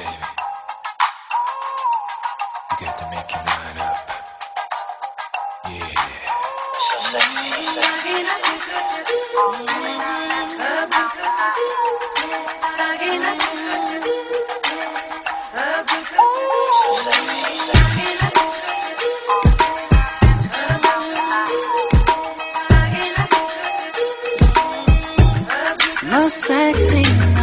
baby. You got to make your mind up. Yeah. So sexy, so sexy. So sexy, so sexy. Not sexy.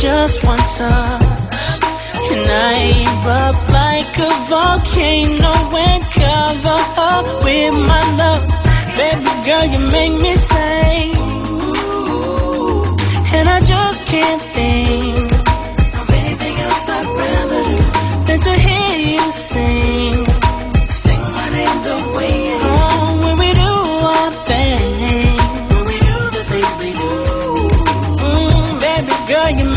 just one touch And I erupt like a volcano And cover up with my love? Baby girl, you make me say And I just can't think Of anything else I'd rather do Than to hear you sing.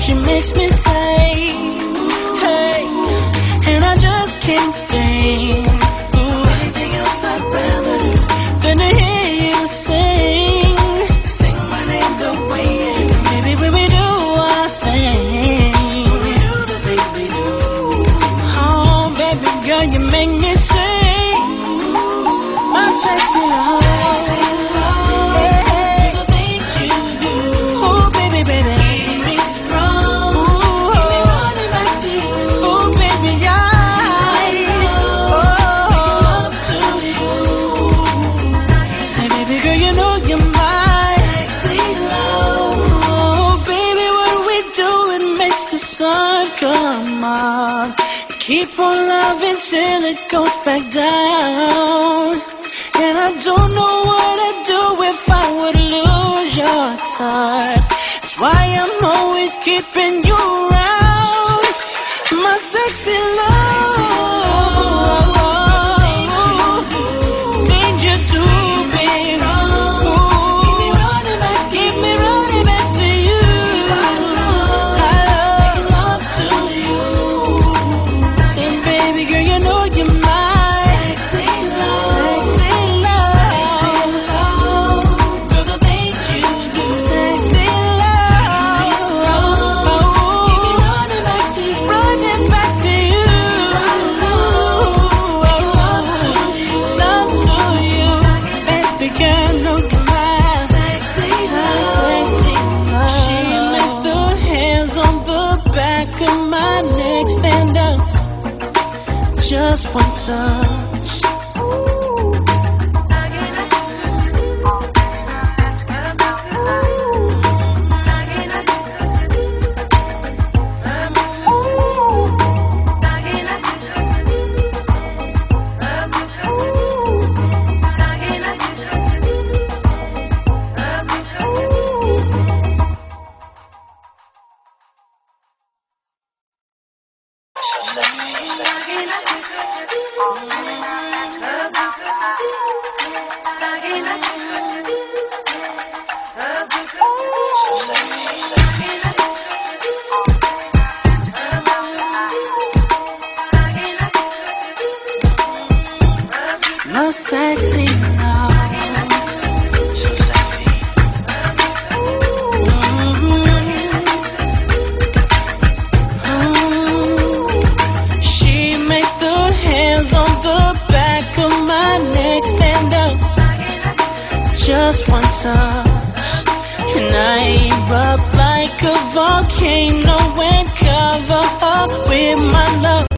she makes me say, hey, and I just can't come on. Keep on loving till it goes back down. And I don't know what I'd do if I would lose your touch. That's why I'm always keeping you. just one touch. sexy, sexy. So sexy, sexy. Not sexy. just one touch And I erupt like a volcano And cover up with my love.